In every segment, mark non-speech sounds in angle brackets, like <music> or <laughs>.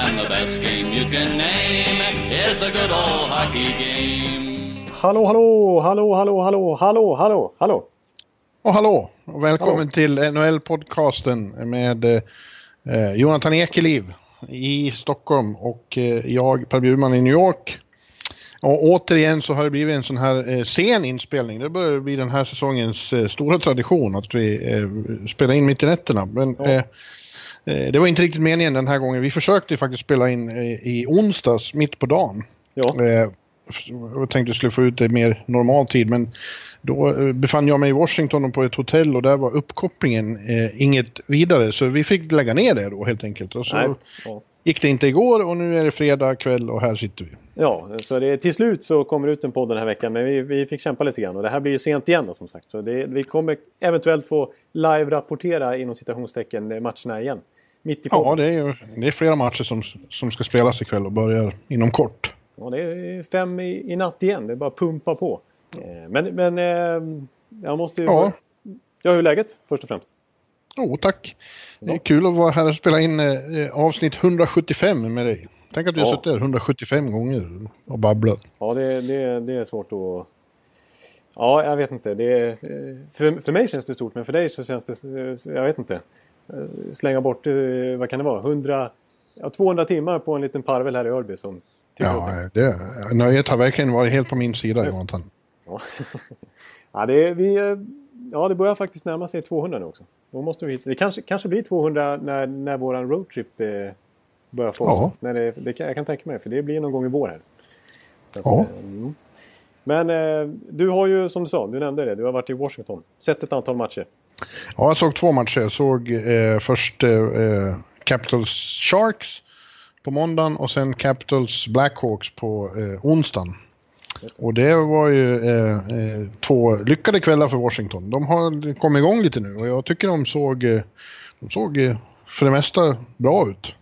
And the best game you can name is the good old hockey game. Hallå, hallå, hallå, hallå, hallå, hallå, hallå, hallå. Och hallå och välkommen till NHL-podcasten med eh, Jonathan Ekeliv i Stockholm och eh, jag Per Bjurman i New York. Och återigen så har det blivit en sån här eh, sen inspelning. Det börjar bli den här säsongens eh, stora tradition att vi eh, spelar in mitt i nätterna. Men Ja. Eh, eh, det var inte riktigt meningen den här gången. Vi försökte faktiskt spela in eh, i onsdags mitt på dagen. Ja, Eh, Jag tänkte jag skulle få ut det mer normal tid men då eh, befann jag mig i Washington och på ett hotell och där var uppkopplingen eh, inget vidare så vi fick lägga ner det då helt enkelt. Och så Nej. Gick det inte igår och nu är det fredag kväll och här sitter vi. ja så det, till slut så kommer ut en podd den här veckan. Men vi, vi fick kämpa lite grann. Och det här blir ju sent igen då som sagt. Så det, vi kommer eventuellt få live-rapportera inom citationstecken matcherna igen. Mitt i Ja, det är, det är flera matcher som, som ska spelas ikväll och börjar inom kort. Ja, det är fem i, i natt igen. Det är bara pumpa på. Eh, Men, men eh, jag måste ju... Ja. Ja, hur är läget först och främst? Jo, tack. Det är kul att vara här och spela in eh, avsnitt 175 med dig. Tänk att har Ja. suttit där 175 gånger och babblat. Ja, det, det, det är svårt att... Ja, jag vet inte. Det är, för, för mig känns det stort, men för dig så känns det... Jag vet inte. Slänga bort, eh, vad kan det vara, 100... Ja, 200 timmar på en liten parvel här i Örby som... Ja, det, nöjet har verkligen varit helt på min sida. Jonathan. Ja. <laughs> ja, det, är, vi, eh, ja, det börjar faktiskt närma sig 200 nu också. Då måste vi. Det kanske, kanske blir 200 när, när våran roadtrip eh, börjar få. Ja. När det, det jag kan tänka mig, för det blir någon gång i vår här. Att, Ja. eh, mm. Men eh, du har ju, som du sa, du nämnde det, du har varit i Washington. Sett ett antal matcher. Ja, jag såg två matcher. Jag såg eh, först eh, eh, Capitals Sharks på måndagen och sen Capitals Blackhawks på eh, onsdagen. Det. Och det var ju eh, eh, två lyckade kvällar för Washington. De har kommit igång lite nu och jag tycker de såg, eh, de såg eh, för det mesta bra ut.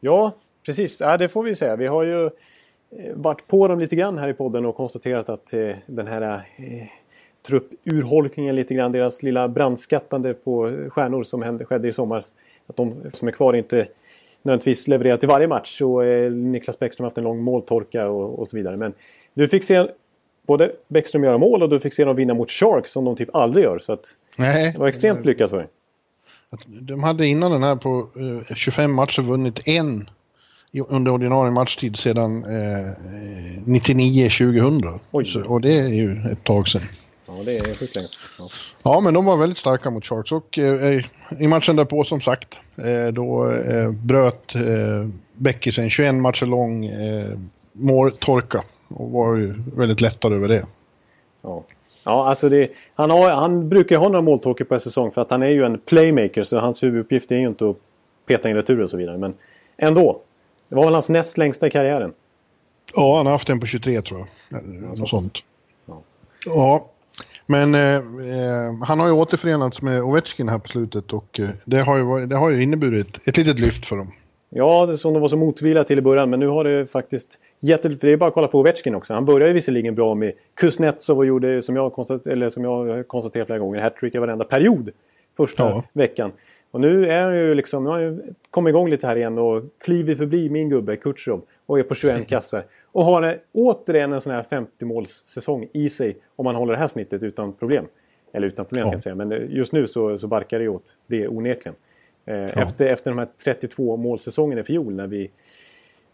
Ja, precis. Ja, det får vi säga. Vi har ju eh, varit på dem lite grann här i podden och konstaterat att eh, den här eh, truppurholkningen lite grann, deras lilla brandskattande på stjärnor som hände, skedde i sommar. Att de som är kvar inte nödvändigtvis levererar till varje match. Så eh, Niklas Bäckström har haft en lång måltorka och, och så vidare. Men du fick se både Bäckström göra mål och du fick se dem vinna mot Sharks som de typ aldrig gör. Så att Nej, det var extremt lyckat för dig. de hade innan den här på eh, 25 matcher vunnit en under ordinarie matchtid sedan eh, 99-2000. Oj. Så- Och det är ju ett tag sedan. Ja, det är sjukt länge ja. Ja, men de var väldigt starka mot Sharks och eh, i matchen därpå som sagt, eh, då eh, bröt eh, Beckis en 21 matcher lång eh, måltorka och var ju väldigt lättad över det. Ja, ja alltså det, han, har, han brukar ha några måltorkar per säsong för att han är ju en playmaker så hans huvuduppgift är ju inte att peta in retur och så vidare. Men ändå. Det var väl hans näst längsta i karriären. Ja, han har haft en på 23 tror jag. Eller Något sånt. Ja. Ja, men eh, eh, han har ju återförenats med Ovechkin här på slutet och eh, det, har ju, det har ju inneburit ett litet lyft för dem. Ja, det som de var så motvilliga till i början men nu har det faktiskt Det är bara att kolla på Ovechkin också. Han började visserligen bra med Kuznetsov och gjorde, som jag, konstat, eller som jag har konstaterat flera gånger, hattrick i varenda period. Första Ja. veckan. Och nu är han ju liksom, nu har han kommit igång lite här igen och kliver förbi min gubbe Kutjerov och är på 21 kassar. Och har en, återigen en sån här 50-målssäsong i sig om man håller det här snittet utan problem. Eller utan problem ska jag Ja. säga, men just nu så, så barkar det åt det onekligen. Eh, efter, efter de här 32 målsäsongerna i fjol när vi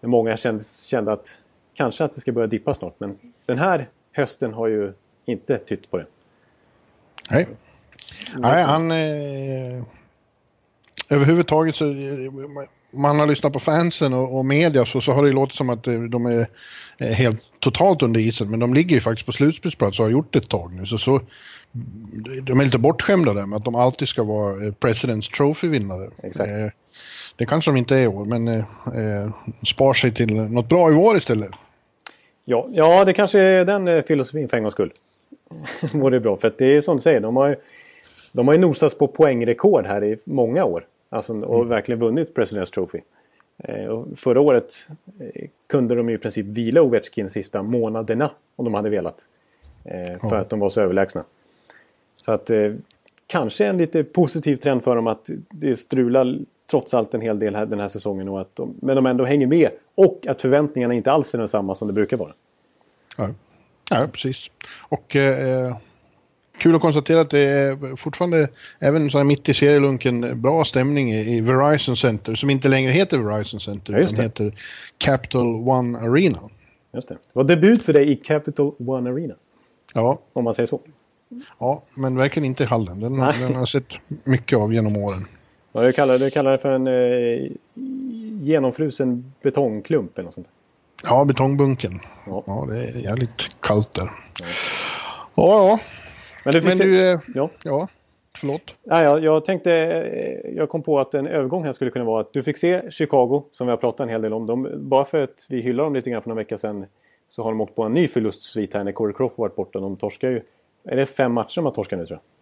när många kände, kände att kanske att det ska börja dippa snart. Men den här hösten har ju inte tytt på det. Nej, Nej han... Eh, överhuvudtaget så... eh, Man har lyssnat på fansen och, och media så, så har det låtit som att eh, de är eh, helt totalt under isen. Men de ligger ju faktiskt på slutspelsplats och har gjort det ett tag nu. Så, så, de är lite bortskämda där med att de alltid ska vara President's Trophy-vinnare. Exakt. Eh, Det kanske de inte är i år, men eh, eh, spar sig till något bra i år istället. Ja, ja det kanske är den eh, filosofin för en gångs skull. <laughs> Vore bra, för det är som du säger, de har ju, de har ju nosats på poängrekord här i många år. Alltså, och mm. verkligen vunnit President's Trophy. Eh, förra året kunde de i princip vila Ovechkin sista månaderna om de hade velat. För ja. att de var så överlägsna. Så att kanske en lite positiv trend för dem att det strular trots allt en hel del här, den här säsongen. Och att de, men de ändå hänger med. Och att förväntningarna inte alls är samma som det brukar vara. Ja, ja precis. Och eh, kul att konstatera att det är fortfarande, även så här mitt i serielunken, bra stämning i, Verizon Center. Som inte längre heter Verizon Center, ja, utan heter Capital One Arena. Just det. Det var debut för dig i Capital One Arena. Ja. Om man säger så. Ja, men verkligen inte i hallen. Den, den har jag sett mycket av genom åren. Ja, jag kallar, jag kallar det för en eh, genomfrusen betongklump eller något sånt. Ja, betongbunken. Ja. ja, det är jävligt kallt där. Ja, ja. Men du, Men du eh, ja. ja. Förlåt? Ja, jag, jag tänkte, eh, jag kom på att en övergång här skulle kunna vara att du fick se Chicago, som vi har pratat en hel del om. De, bara för att vi hyllar dem lite grann för några veckor sedan så har de åkt på en ny förlustsvit här när Corey Crawford varit borta. De torskar ju, är det fem matcher de har torskat nu tror jag?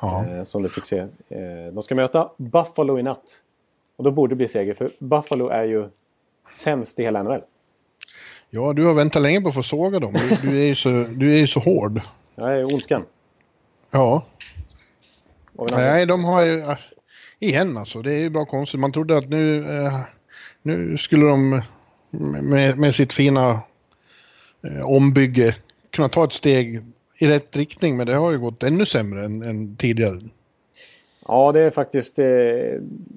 Ja. Eh, som du fick se. Eh, de ska möta Buffalo i natt. Och då borde det bli seger, för Buffalo är ju sämst i hela NHL. Ja, du har väntat länge på att få såga dem. Du, du är, ju så, du är ju så hård. Jag är ondskan. Ja. Nej, de har ju... Äh, igen alltså, det är ju bra konstigt. Man trodde att nu, eh, nu skulle de med, med sitt fina eh, ombygge kunna ta ett steg i rätt riktning. Men det har ju gått ännu sämre än, än tidigare. Ja, det är faktiskt... Eh,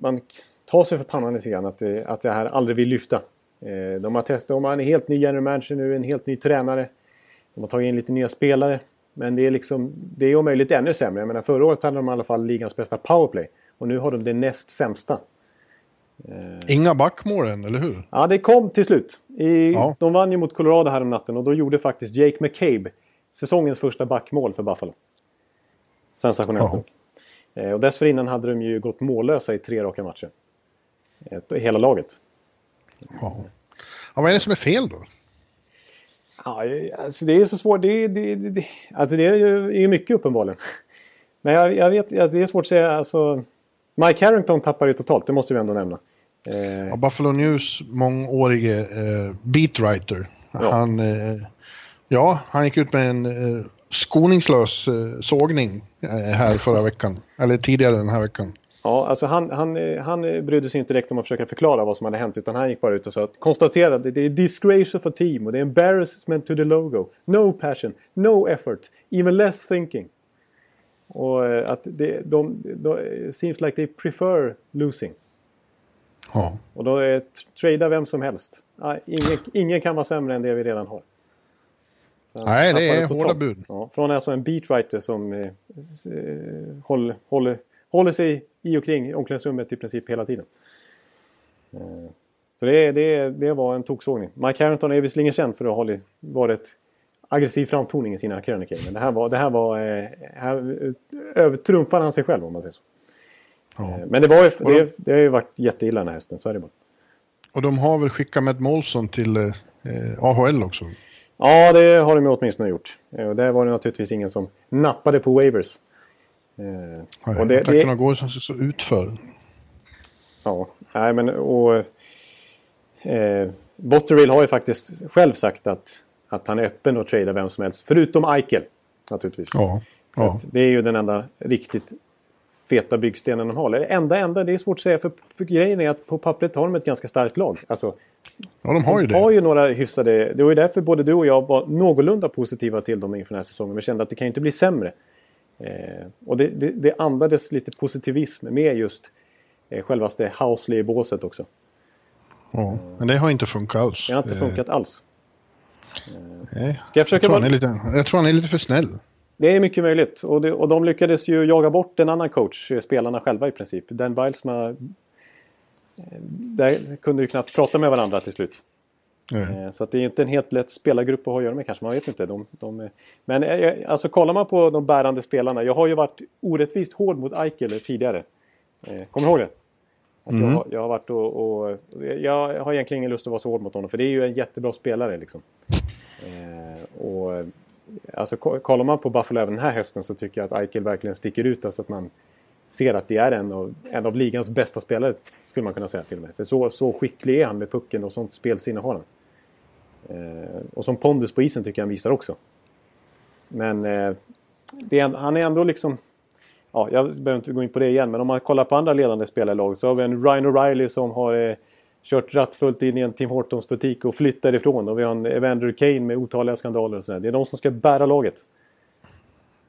man tar sig för pannan lite grann att, det, att det här aldrig vill lyfta. Eh, de har testat, de har en helt ny general manager nu, en helt ny tränare. De har tagit in lite nya spelare. Men det är liksom, det är om möjligt ännu sämre. Jag menar, förra året hade de i alla fall ligans bästa powerplay. Och nu har de det näst sämsta. Eh, Inga backmål än, eller hur? Ja, det kom till slut. I, ja. De vann ju mot Colorado här om natten och då gjorde faktiskt Jake McCabe säsongens första backmål för Buffalo. Sensationellt ja. Eh, och dessförinnan hade de ju gått mållösa i tre raka matcher. Hela laget. Ja. ja, vad är det som är fel då? Ja, alltså det är så svårt. Det, det, det, alltså det är ju mycket uppenbarligen. <laughs> Men jag, jag vet det är svårt att säga. Alltså, Mike Harrington tappar ju totalt, det måste vi ändå nämna. Eh, ja, Buffalo News mångårige eh, beatwriter. Ja. Han, eh, ja, han gick ut med en eh, skoningslös eh, sågning eh, här förra veckan. Eller tidigare den här veckan. Ja, alltså han, han, han brydde sig inte direkt om att försöka förklara vad som hade hänt utan han gick bara ut och sa att konstaterade att det är disgrace a team och det är embarrassment to the logo. No passion, no effort, even less thinking. Och eh, att det, de, de, seems like they prefer losing. Ja. Och då är trada vem som helst. Ingen, ingen kan vara sämre än det vi redan har. Nej, det är hårda bud. Ja, från alltså en beatwriter som eh, håller, håller, håller sig i och kring omklädningsrummet i princip hela tiden. Eh, så det, det, det var en toksågning. Mike Harrington är visserligen känd för att ha varit aggressiv framtoning i sina krönikor. Men det här var... Det här var eh, här övertrumfade han sig själv om man säger så. Ja. Eh, men det, var ju, det, det har ju varit jätteilla den här hösten, så är det bara. Och de har väl skickat Matt Molson till eh, AHL också? Ja, det har de åtminstone gjort. Och där var det naturligtvis ingen som nappade på waivers. Eh, och det, det går så, så utför. Ja, nej men och... Eh, Botterill har ju faktiskt själv sagt att, att han är öppen att trada vem som helst. Förutom Eichel naturligtvis. Ja, ja. Det är ju den enda riktigt feta byggstenen de har. Det enda, enda, det är svårt att säga för, för grejen är att på pappret har de ett ganska starkt lag. Alltså, ja, de har ju de det. har ju några hyfsade... Det var ju därför både du och jag var någorlunda positiva till dem inför den här säsongen. Vi kände att det kan ju inte bli sämre. Eh, och det, det, det, andades lite positivism med just eh, självaste Housley i båset också. Ja, men det har inte funkat alls. Det har inte funkat alls. Nej, Ska jag, försöka jag, tror bara... lite, jag tror han är lite för snäll. Det är mycket möjligt. Och, det, och de lyckades ju jaga bort en annan coach, spelarna själva i princip. Dan Bilesma... Eh, där kunde ju knappt prata med varandra till slut. Mm. Så att det är inte en helt lätt spelargrupp att ha att göra med kanske, man vet inte. De, de, men eh, alltså kollar man på de bärande spelarna. Jag har ju varit orättvist hård mot Eichel tidigare. Kommer du ihåg det? Mm. Jag, jag, har varit och, och, Jag har egentligen ingen lust att vara så hård mot honom för det är ju en jättebra spelare liksom. Eh, och alltså kollar man på Buffalo även den här hösten så tycker jag att Eichel verkligen sticker ut. Alltså att man ser att det är en av, en av ligans bästa spelare skulle man kunna säga till och med. För så, så skicklig är han med pucken och sånt spelsinne har han. Eh, och som pondus på isen tycker jag han visar också. Men eh, är, han är ändå liksom... Ja, jag behöver inte gå in på det igen, men om man kollar på andra ledande spelare i laget så har vi en Ryan O'Reilly som har eh, kört rattfullt in i en Tim Hortons butik och flyttar ifrån. Och vi har en Evander Kane med otaliga skandaler och sådär. Det är de som ska bära laget.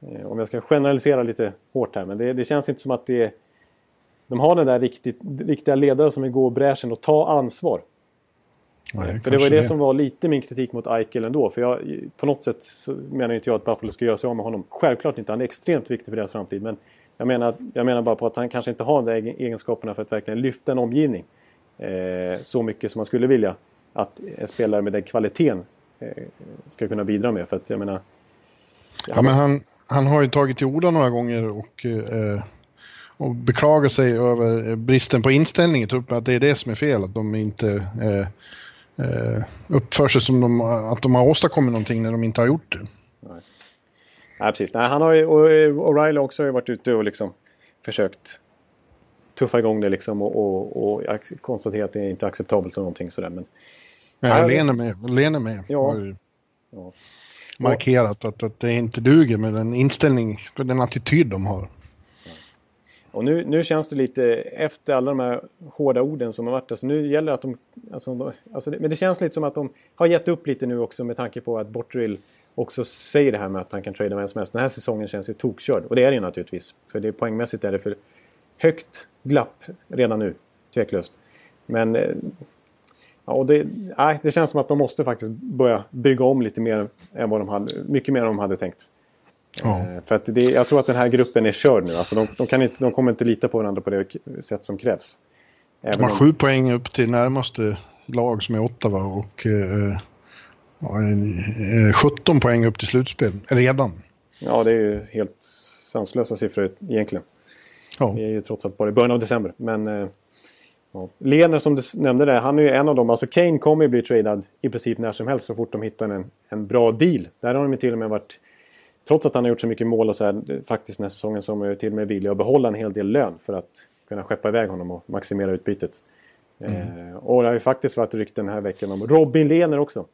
Eh, om jag ska generalisera lite hårt här, men det, det känns inte som att det är... De har den där riktigt, riktiga ledare som vill gå bräschen och ta ansvar. Nej, för det var det, det, som var lite min kritik mot Eichel ändå. För jag, på något sätt menar inte jag att Buffalo ska göra sig av med honom. Självklart inte, han är extremt viktig för deras framtid. Men jag menar, jag menar bara på att han kanske inte har de egenskaperna för att verkligen lyfta en omgivning. Eh, så mycket som man skulle vilja att en spelare med den kvaliteten eh, ska kunna bidra med. För att jag menar... Jag ja, men han, han har ju tagit till orda några gånger och, eh, och beklagat sig över bristen på inställning i truppen. Att det är det som är fel, att de inte eh, eh, uppför sig som de, att de har åstadkommit någonting när de inte har gjort det. Nej, Nej precis. Nej, han har ju, och O'Reilly också har ju varit ute och liksom försökt tuffa igång det liksom och, och, och konstatera att det inte är acceptabelt eller någonting sådär. Men, ja, Lene med, Lene med ja. ja. Markerat att, att det inte duger med den inställning, den attityd de har. Och nu, nu känns det lite, efter alla de här hårda orden som har varit, alltså nu gäller det att de... Alltså, alltså, men det känns lite som att de har gett upp lite nu också med tanke på att Bortrill också säger det här med att han kan trada vem som helst. Den här säsongen känns ju tokkörd. Och det är det naturligtvis. För det, poängmässigt är det för högt glapp redan nu. Tveklöst. Men... Ja, och det, nej, det känns som att de måste faktiskt börja bygga om lite mer än vad de hade, mycket mer än de hade tänkt. Ja. Eh, för att det, jag tror att den här gruppen är körd nu. Alltså de, de, kan inte, de kommer inte lita på varandra på det sätt som krävs. Även de har om... sju poäng upp till närmaste lag som är Ottawa och eh, eh, 17 poäng upp till slutspel redan. Ja, det är ju helt sanslösa siffror egentligen. Ja. Det är ju trots allt bara i början av december. Men eh, ja. Lener som du nämnde där, han är ju en av dem. Alltså Kane kommer ju bli tradad i princip när som helst så fort de hittar en, en bra deal. Där har de ju till och med varit trots att han har gjort så mycket mål och så här, faktiskt den här säsongen så är till och med villig att behålla en hel del lön för att kunna skeppa iväg honom och maximera utbytet. Mm. Eh, och det har ju faktiskt varit rykten den här veckan om Robin Lehner också.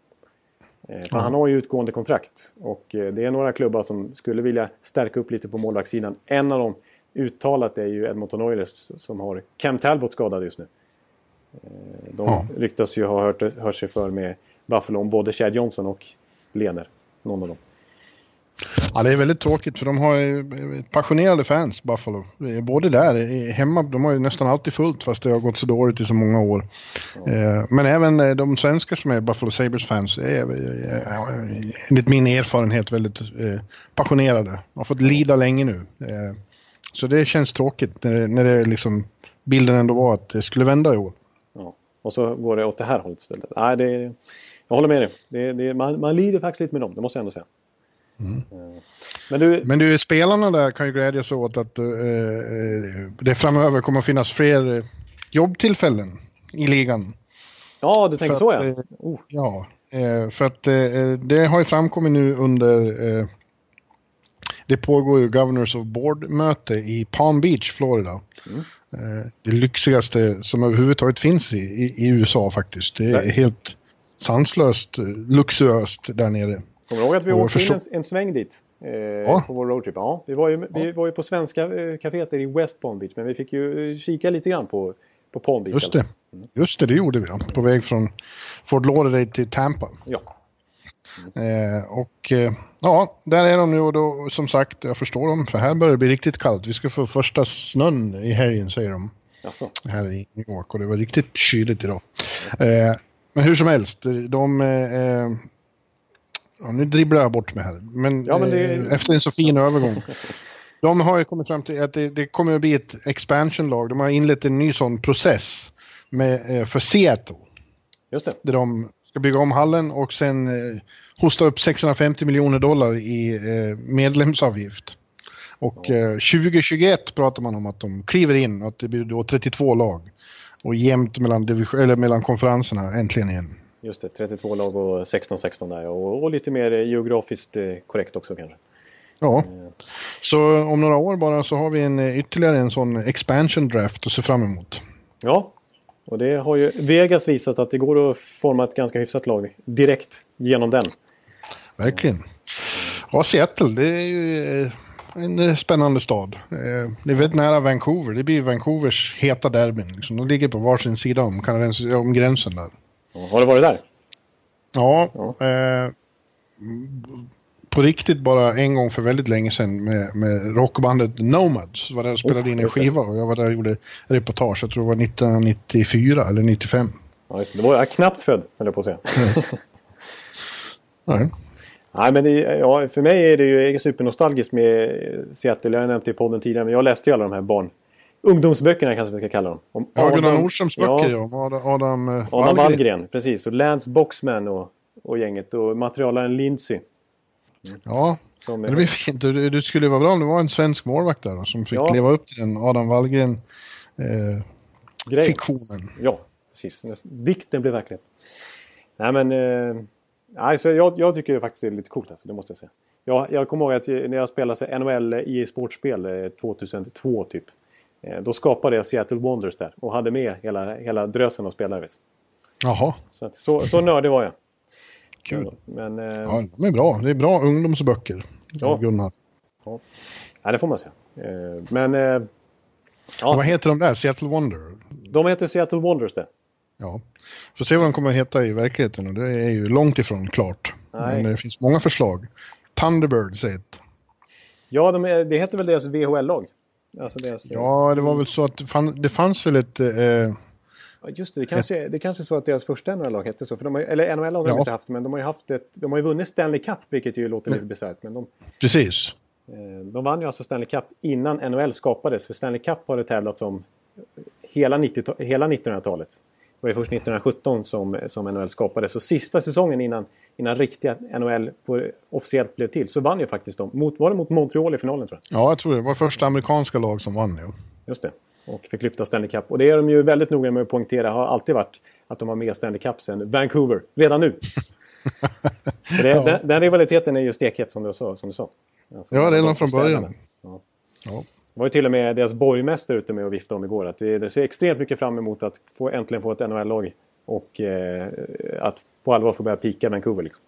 Eh, för mm. han har ju utgående kontrakt och eh, det är några klubbar som skulle vilja stärka upp lite på målvaktssidan. En av dem uttalat är ju Edmonton Oilers som har Cam Talbot skadad just nu. Eh, de mm. ryktas ju ha hört, hört sig för med Buffalo om både Chad Johnson och Lehner. Någon av dem. Ja, det är väldigt tråkigt för de har passionerade fans, Buffalo. Både där, hemma, de har ju nästan alltid fullt fast det har gått så dåligt i så många år. Mm. Men även eh, de svenskar som är Buffalo Sabres-fans är enligt min erfarenhet väldigt passionerade. De har fått lida länge nu. Så det känns tråkigt när det, när det liksom, bilden ändå var att det skulle vända i år. Ja. Och så går det åt det här hållet istället. Nej, det, jag håller med dig. Det, det, man, man lider faktiskt lite med dem, det måste jag ändå säga. Mm. Men, du... Men du, spelarna där kan ju glädjas åt att uh, det framöver kommer att finnas fler uh, jobbtillfällen i ligan. Ja, du tänker för så att, ja. Uh, ja, för att det har ju framkommit nu under... det pågår ju Governors of Board-möte i Palm Beach, Florida. Mm. det lyxigaste som överhuvudtaget finns i, i, i USA faktiskt. Det är Nej. helt sanslöst luxuöst där nere. Kommer du ihåg att vi åkte in en, en sväng dit? Eh, ja. På vår roadtrip. Ja, vi var ju, vi var ju på svenska eh, kaféer i West Palm Beach. Men vi fick ju eh, kika lite grann på, på Palm Beach. Just det. Mm. Just det, det gjorde vi. På väg från Fort Lauderdale till Tampa. Ja. Eh, och eh, ja, där är de nu och då som sagt, jag förstår dem. För här börjar det bli riktigt kallt. Vi ska få första snön i helgen säger de. Jaså. Här i New York och det var riktigt kyligt idag. Eh, men hur som helst, de Ja, nu dribblar jag bort mig här. Men, ja, men det... eh, efter en så fin övergång. De har ju kommit fram till att det, det kommer att bli ett expansion-lag. De har inlett en ny sån process med, eh, för Seattle. Just det. Där de ska bygga om hallen och sen eh, hosta upp 650 miljoner dollar i eh, medlemsavgift. Och ja. 2021 eh, pratar man om att de kliver in att det blir då 32 lag. och jämnt mellan, division, eller mellan konferenserna äntligen igen. Just det, 32 lag och 16-16 där och, och, lite mer geografiskt eh, korrekt också kanske. Ja, så om några år bara så har vi en, ytterligare en sån expansion draft att se fram emot. Ja, och det har ju Vegas visat att det går att forma ett ganska hyfsat lag direkt genom den. Verkligen. Ja, Seattle, det är ju eh, en eh, spännande stad. Det är väldigt nära Vancouver. Det blir Vancouvers heta derbyn. Liksom. De ligger på varsin sida om, om gränsen där. Har du varit där? Ja, ja. Eh, på riktigt bara en gång för väldigt länge sedan med, med rockbandet Nomads. Var där och spelade oh, in en skiva och jag var där och gjorde reportage. Jag tror det var 1994 eller 95. Ja, just det. Då var jag knappt född, höll jag på att säga. <laughs> Nej. Nej, men det, ja, för mig är det ju supernostalgiskt med Seattle. Jag har nämnt det i podden tidigare, men jag läste ju alla de här barn... Ungdomsböckerna kanske vi ska kalla dem. Om ja, Gunnar Nordströms böcker ja. Om Adam, Adam, eh, Adam Wallgren. Precis. Och Lance Boxman och, och gänget. Och materialaren Lindsey. Ja, som det blir fint. Du, du skulle vara bra om det var en svensk målvakt där då, som fick ja. leva upp till den Adam Wallgren-fiktionen. Eh, ja, precis. Dikten blev verklighet. Nej men, eh, alltså, jag, jag tycker faktiskt det är lite coolt alltså, det måste jag säga. Jag, jag kommer ihåg att när jag spelade NHL i sportspel 2002 typ. Eh, då skapade jag Seattle Wonders där och hade med hela, hela drösen av spelare. Vet. Jaha. Så, att, så, så nördig var jag. Kul. Men, eh, ja, de är bra. Det är bra ungdomsböcker. Ja. Gunnar. Ja. ja, det får man säga. Eh, men... Eh, ja. Vad heter de där? Seattle Wonder? De heter Seattle Wonders det. Ja. Får se vad de kommer att heta i verkligheten och det är ju långt ifrån klart. Nej. Men det finns många förslag. Thunderbirds är ett. Ja, de är, det heter väl deras VHL-lag? Alltså deras, ja, det var väl så att det, fann, det fanns väl ett... Eh, Just det, det kanske, det kanske är så att deras första NHL-lag hette så. För de har, eller NHL har de ja. inte haft, men de har ju haft ett, de har ju vunnit Stanley Cup, vilket ju låter lite bisarrt. Men de, Precis. Eh, de vann ju alltså Stanley Cup innan NHL skapades. För Stanley Cup har det tävlats om hela, 90, hela 1900-talet. Det var ju först 1917 som, som NHL skapades. Så sista säsongen innan, innan riktiga NHL på, officiellt blev till så vann ju faktiskt de. Mot, var det mot Montreal i finalen tror jag? Ja, jag tror det. Det var första amerikanska lag som vann. Ja. Just det och fick lyfta Stanley Cup. Och det är de ju väldigt noga med att poängtera, har alltid varit, att de har mer Stanley Cup sen Vancouver, redan nu. <laughs> det, ja. den, den, rivaliteten är ju stekhet som du sa. Som du sa. Alltså, ja, redan från början. Ja. Ja. Var ju till och med deras borgmästare ute med och viftade om igår. Att det ser extremt mycket fram emot att få, äntligen få ett NHL-lag. Och eh, att på allvar få börja pika Vancouver. Liksom.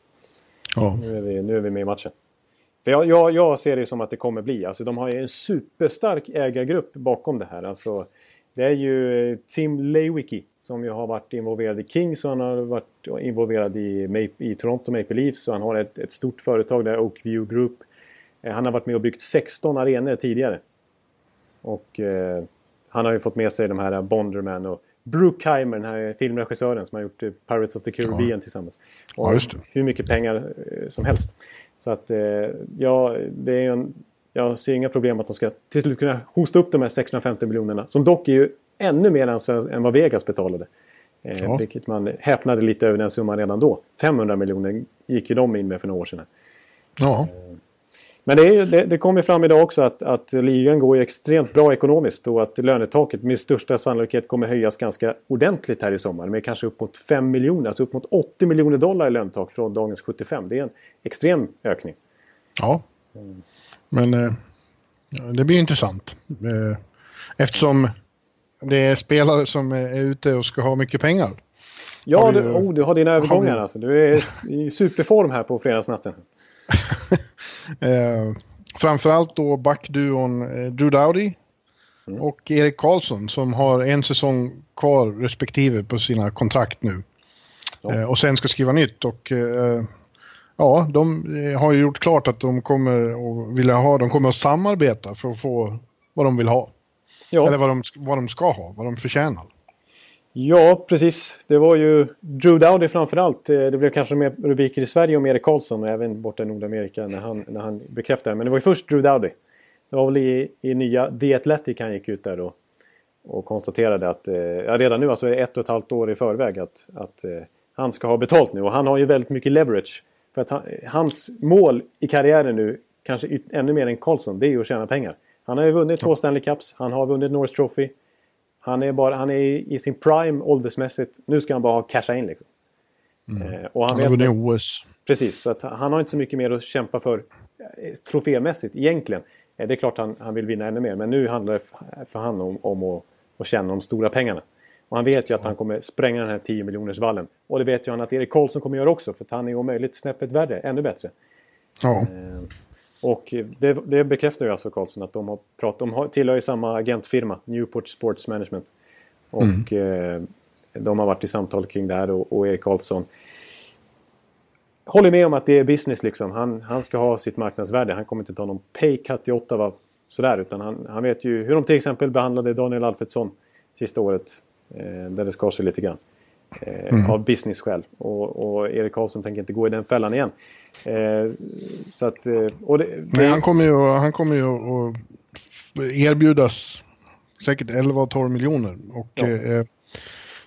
Ja. Nu, är vi, nu är vi med i matchen. För jag, jag, jag, ser det som att det kommer bli. Alltså, de har ju en superstark ägargrupp bakom det här. Alltså, det är ju Tim Lewicki som ju har varit involverad i Kings och han har varit involverad i, i Toronto Maple Leafs. Och han har ett, ett stort företag där, Oakview Group. Eh, han har varit med och byggt 16 arenor tidigare. Och eh, han har ju fått med sig de här Bonderman och Bruckheimer, den här filmregissören som har gjort eh, Pirates of the Caribbean ja. tillsammans. Och ja, hur mycket pengar eh, som helst. Så att eh, ja, det är en, jag ser inga problem att de ska till slut kunna hosta upp de här 650 miljonerna. Som dock är ju ännu mer än, än vad Vegas betalade. Eh, ja. Vilket man häpnade lite över den summan redan då. 500 miljoner gick ju de in med för några år sedan. Ja. Men det, är, det, det kommer fram idag också att, att ligan går ju extremt bra ekonomiskt och att lönetaket med största sannolikhet kommer höjas ganska ordentligt här i sommar. Med kanske upp mot 5 miljoner, alltså upp mot 80 miljoner dollar i lönetak från dagens 75. Det är en extrem ökning. Ja, men eh, det blir intressant. Eh, eftersom det är spelare som är ute och ska ha mycket pengar. Ja, du, oh, du har dina övergångar har... alltså. Du är i superform här på fredagsnatten. <laughs> Eh, framförallt då backduon eh, Drew Dowdy mm. och Erik Karlsson som har en säsong kvar respektive på sina kontrakt nu. Ja. Eh, och sen ska skriva nytt och eh, ja, de eh, har ju gjort klart att de kommer att vilja ha, de kommer att samarbeta för att få vad de vill ha. Ja. Eller vad de, vad de ska ha, vad de förtjänar. Ja, precis. Det var ju Drew Dowdy framförallt. Eh, det blev kanske mer rubriker i Sverige om Erik Karlsson och även borta i Nordamerika när han, när han bekräftade. Men det var ju först Drew Dowdy. Det var väl i, i nya The Athletic han gick ut där då och konstaterade att eh, ja, redan nu, alltså ett och ett halvt år i förväg, att, att eh, han ska ha betalt nu. Och han har ju väldigt mycket leverage. För att han, hans mål i karriären nu, kanske ännu mer än Karlsson, det är ju att tjäna pengar. Han har ju vunnit två Stanley Cups, han har vunnit North Trophy. Han är, bara, han är i, i sin prime åldersmässigt. Nu ska han bara ha casha in liksom. Mm. Eh, och han, Han har vunnit OS. Precis, så att han har inte så mycket mer att kämpa för eh, trofémässigt egentligen. Eh, Det är klart han, han vill vinna ännu mer, men nu handlar det för han om, om att, att tjäna de stora pengarna. Och han vet ju att han kommer spränga den här 10 miljoners vallen. Och det vet ju han att Erik Karlsson kommer göra också, för han är om möjligt snäppet värre, ännu bättre. Ja. Och det, det bekräftar ju alltså Karlsson att de har pratat, de har, tillhör ju samma agentfirma, Newport Sports Management. Och eh, de har varit i samtal kring det här och, och Erik Karlsson håller med om att det är business liksom. Han, han ska ha sitt marknadsvärde. Han kommer inte ta någon pay cut i Ottawa sådär. Utan han, han vet ju hur de till exempel behandlade Daniel Alfredsson sista året. Eh, där det skar sig lite grann. Eh, Av business-skäl. Och, och Erik Karlsson tänker inte gå i den fällan igen. Eh, så att... Eh, och det, det, han kommer ju, han kommer ju att erbjudas säkert 11-12 miljoner. Och Ja. eh,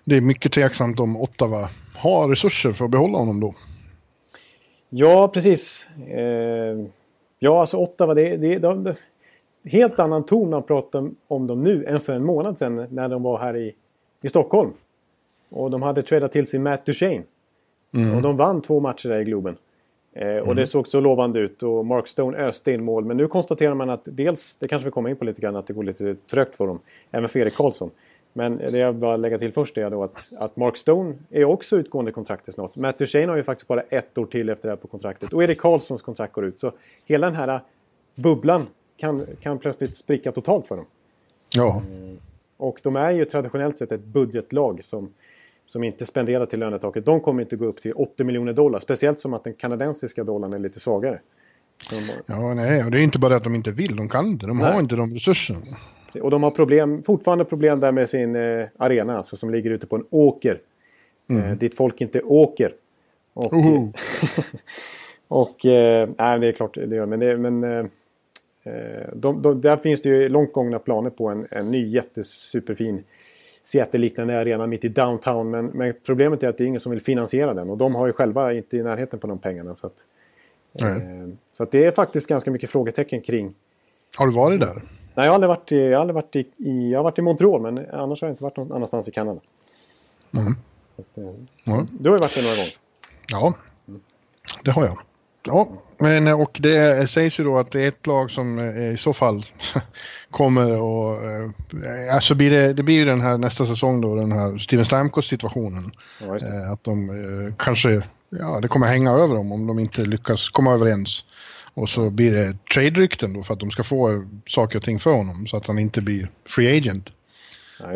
det är mycket tveksamt om Ottawa har resurser för att behålla honom då. Ja, precis. Eh, ja, alltså Ottawa, det, det, de, de, helt annan ton man pratar om dem nu än för en månad sedan när de var här i, i Stockholm. Och de hade tradat till sig Matt Duchene. Och de vann två matcher där i Globen. Eh, och det såg så lovande ut och Mark Stone öste in mål. Men nu konstaterar man att dels, det kanske vi kommer in på lite grann, att det går lite trögt för dem. Även för Erik Karlsson. Men det jag bara lägga till först är då att, att Mark Stone är också utgående kontraktet snart. Matt Duchene har ju faktiskt bara ett år till efter det här på kontraktet. Och Erik Karlssons kontrakt går ut. Så hela den här bubblan kan, kan plötsligt spricka totalt för dem. Ja, Och de är ju traditionellt sett ett budgetlag som, som inte spenderar till lönetaket. De kommer inte gå upp till 80 miljoner dollar. Speciellt som att den kanadensiska dollarn är lite svagare. Ja nej, och det är inte bara att de inte vill, de kan inte, de Nej. har inte de resurserna. Och de har problem, fortfarande problem där med sin eh, arena, alltså, som ligger ute på en åker. Eh, dit folk inte åker. Och, Oho. <laughs> och eh, nej, det är klart det gör men, det, men eh, eh, de, de, där finns det ju långt gångna planer på en, en ny jättesuperfin Seattle-liknande arena mitt i downtown. Men, men problemet är att det är ingen som vill finansiera den och de har ju själva inte i närheten på de pengarna. Så, att, eh, så att det är faktiskt ganska mycket frågetecken kring Har du varit där? Nej, jag har aldrig varit i, jag har aldrig varit i, i, jag har varit i Montreal men annars har jag inte varit någon annanstans i Kanada. Mm. Att, eh, Ja. Du har ju varit där några gånger. Ja, det har jag. Ja, men eh, och det sägs ju då att det är ett lag som eh, i så fall <laughs> kommer och eh, alltså blir det, det blir ju den här nästa säsong då den här Steven Stamkos situationen. Ja, att de kanske, ja det kommer hänga över dem om de inte lyckas komma överens. Och så blir det trade-rykten då för att de ska få saker och ting för honom så att han inte blir free agent. Ja,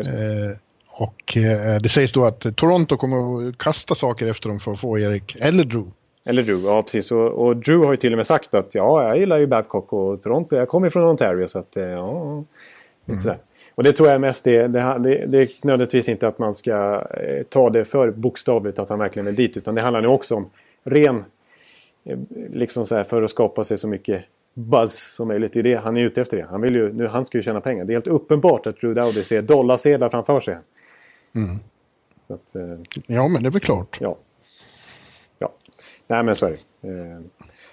och det sägs då att Toronto kommer att kasta saker efter dem för att få Erik eller Drew. Eller Drew, ja precis. Och, och Drew har ju till och med sagt att ja, jag gillar ju Babcock och Toronto. Jag kommer från Ontario så att eh, ja, lite sådär. Och det tror jag mest det, det, det, det är nödvändigtvis inte att man ska eh, ta det för bokstavligt att han verkligen vill dit. Utan det handlar nu också om ren, eh, liksom så här för att skapa sig så mycket buzz som möjligt. Det är det han är ute efter. Det. Han, vill ju, nu, han ska ju tjäna pengar. Det är helt uppenbart att Drew Dowdy ser dollarsedlar framför sig. Mm. Att, eh, Ja, men det är väl klart. Ja. Nej men så är det. Eh,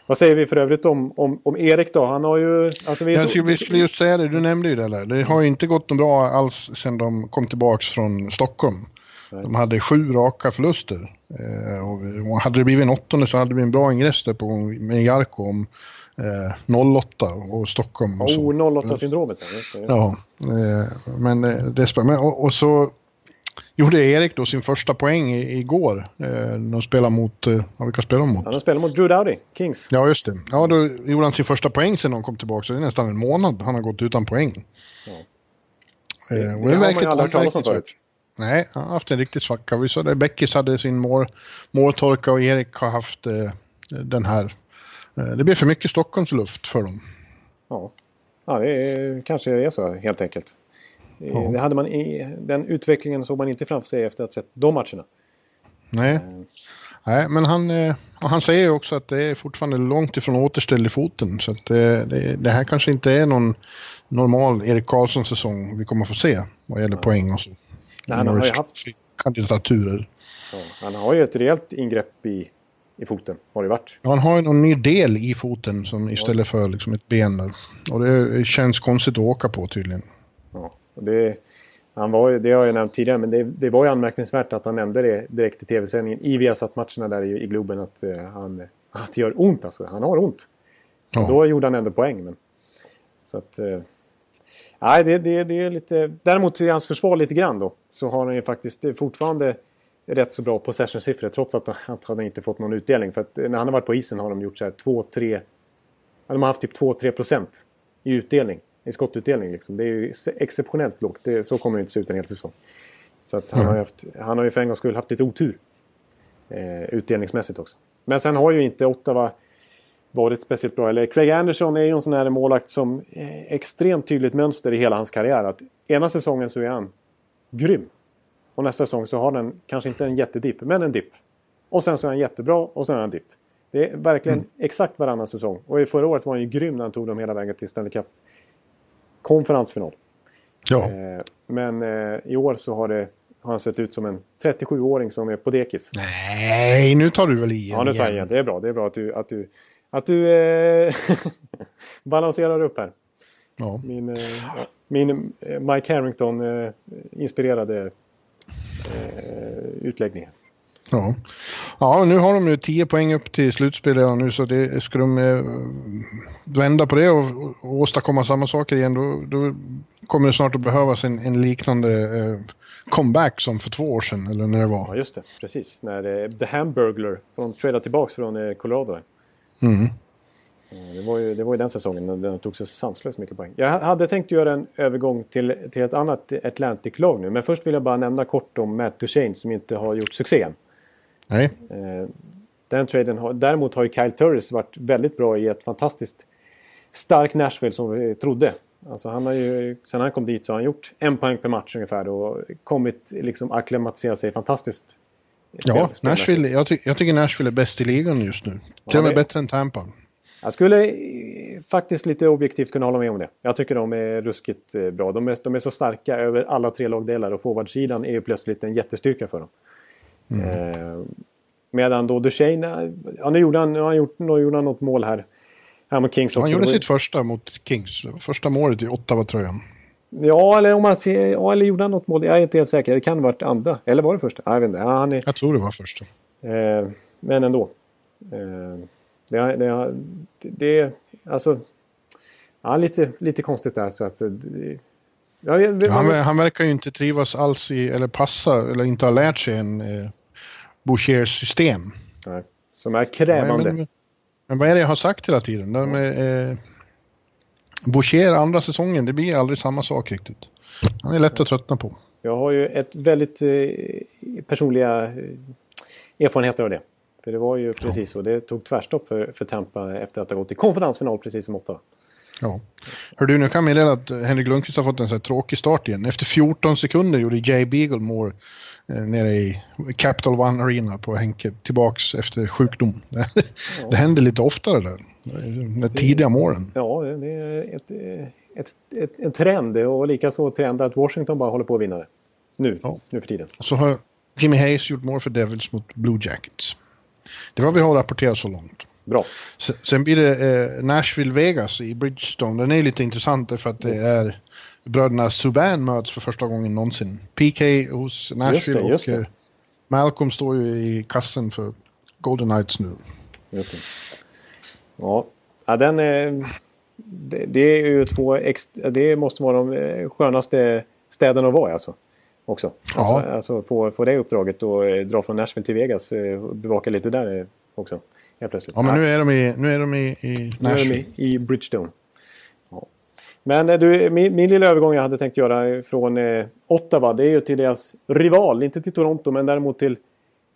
vad säger vi för övrigt om, om, om Erik då? Han har ju... Alltså vi är så, skulle, vi skulle just säga det, du nämnde ju det där. Det har ju inte gått något bra alls sedan de kom tillbaks från Stockholm. Nej. De hade sju raka förluster. Eh, och, och hade det blivit en åttonde så hade det blivit en bra ingress där på, med Jarko om eh, 08 och Stockholm. Och. Oh, 08-syndromet. Ja, eh, men eh, det spelar men, och, och så gjorde Erik då sin första poäng i, igår. Eh, de spelar mot, eh, ja, vilka spelar de mot? Han har spelat mot Drew Dowdy, Kings. Ja, just det. Ja, då gjorde han sin första poäng sen de kom tillbaka. Så det är nästan en månad han har gått utan poäng. Ja. Eh, Det, och det har man ju aldrig hört talas om förut. Nej, han har haft en riktig svacka. Vi sa det, Beckis hade sin mål, måltorka och Erik har haft eh, den här. Det blev för mycket Stockholmsluft för dem. Ja, ja det är, kanske är så helt enkelt. Eh, Ja. Det hade man i, den utvecklingen såg man inte framför sig efter att ha sett de matcherna. Nej, Eh, Nej men han, eh, han säger också att det är fortfarande långt ifrån återställd i foten. Så att det, det, det här kanske inte är någon normal Erik Karlsson-säsong vi kommer få se vad gäller poäng och så. Nej, han har ju haft- Kandidaturer. ja, han har ju ett rejält ingrepp i, i foten. Har det varit. Ja, Han har ju någon ny del i foten som istället för liksom ett ben där. Och det känns konstigt att åka på tydligen. Ja, och det, Han var, det har jag nämnt tidigare, men det, det var ju anmärkningsvärt att han nämnde det direkt i tv-sändningen i Viasat-matcherna där i, i Globen att, uh, han, att det gör ont alltså. Han har ont. Ja. Då gjorde han ändå poäng. Men, så att... Uh, nej, det, det, det är lite... Däremot i hans försvar lite grann då. Så har han ju faktiskt fortfarande rätt så bra possession-siffror trots att, att han inte fått någon utdelning. För att när han har varit på isen har de gjort så här 2-3... De har haft typ 2-3 procent i utdelning i skottutdelning. Liksom. Det är ju exceptionellt lågt. Det, så kommer det inte se ut en hel säsong. Så att han, mm. har haft, han har ju för en gångs skull haft lite otur. Eh, utdelningsmässigt också. Men sen har ju inte Ottawa varit speciellt bra. Eller Craig Anderson är ju en sån här målakt som eh, extremt tydligt mönster i hela hans karriär. Att ena säsongen så är han grym. Och nästa säsong så har den kanske inte en jättedipp, men en dipp. Och sen så är han jättebra och sen är han dipp. Det är verkligen mm. exakt varannan säsong. Och i förra året var han ju grym när han tog dem hela vägen till Stanley Cup konferensfinal. Ja. Eh, men eh, i år så har, det, har han sett ut som en 37-åring som är på dekis. Nej, nu tar du väl i Ja, nu tar jag igen. Det är bra. Det är bra att du, att du, att du eh, <laughs> balanserar upp här. Ja. Min, eh, min eh, Mike Harrington-inspirerade eh, utläggning. Ja. ja, nu har de ju 10 poäng upp till slutspel redan nu så det, ska de eh, vända på det och, och åstadkomma samma saker igen då, då kommer det snart att behövas en, en liknande eh, comeback som för två år sedan eller när det var. Ja, just det. Precis. När eh, The Hamburglar, de tradade tillbaka från eh, Colorado. Mm. Det var, ju, det var ju den säsongen när de tog så sanslöst mycket poäng. Jag hade tänkt göra en övergång till, till ett annat Atlantic-lag nu. Men först vill jag bara nämna kort om Matt Duchene som inte har gjort succé än. Nej. Eh, den traden har, däremot har ju Kyle Turris varit väldigt bra i ett fantastiskt starkt Nashville som vi trodde. Alltså han har ju, sen han kom dit så har han gjort en poäng per match ungefär och kommit liksom akklimatisera sig fantastiskt. Ja, Nashville, jag, ty jag, tycker Nashville är bäst i ligan just nu. Till och med bättre än Tampa. Jag skulle faktiskt lite objektivt kunna hålla med om det. Jag tycker de är ruskigt eh, bra. De är, de är så starka över alla tre lagdelar och forwardsidan är ju plötsligt en jättestyrka för dem. Mm. Eh, medan då Duchene, ja nu gjorde han, nu han gjort, nu gjorde han något mål här. Här mot Kings också. Han gjorde sitt första mot Kings, första målet i Ottawa-tröjan. Ja, eller om man ser, ja, eller gjorde han något mål? Jag är inte helt säker. Det kan ha varit andra. Eller var det första? Jag vet inte. Ja, han är, jag tror det var första. Eh, men ändå. Eh, det, det, det, det, alltså... Ja, lite, lite konstigt där. Så att, det, Ja, jag, han, han, verkar ju inte trivas alls i, eller passa, eller inte ha lärt sig en eh, Bouchers system. Nej, som är krävande. Men, men, vad är det jag har sagt hela tiden? De, eh, Boucher andra säsongen, det blir aldrig samma sak riktigt. Han är lätt att tröttna på. Jag har ju ett väldigt eh, personliga eh, erfarenheter av det. För det var ju precis ja. så. Det tog tvärstopp för, för Tampa efter att ha gått i konferensfinal precis som åtta. Ja. Hör du, nu kan jag meddela att Henrik Lundqvist har fått en så här tråkig start igen. Efter 14 sekunder gjorde Jay Beaglemore eh, nere i Capital One Arena på Henke tillbaks efter sjukdom. <laughs> Det, ja. det händer lite oftare där, de tidiga målen. Ja, det är ett, ett, ett, en trend och likaså trend att Washington bara håller på att vinna det. Nu, ja. nu för tiden. Så har Jimmy Hayes gjort mål för Devils mot Blue Jackets. Det var vi har rapporterat så långt. Bra. Sen blir det eh, Nashville-Vegas i Bridgestone. Den är lite intressant för att det är bröderna Subban möts för första gången någonsin. PK hos Nashville just det, just det. och eh, Malcolm står ju i kassen för Golden Knights nu. Just det. Ja, ja den är... Det, det är ju två extra, Det måste vara de eh, skönaste städerna att vara alltså. Också. Alltså, ja. alltså få, få det uppdraget och eh, dra från Nashville till Vegas och bevaka lite där också helt plötsligt. Ja, men nu är de i, nu är de i, i Nashville. i, i Bridgestone. Ja. Men eh, du, min, min lilla övergång jag hade tänkt göra från eh, Ottawa, det är ju till deras rival. Inte till Toronto, men däremot till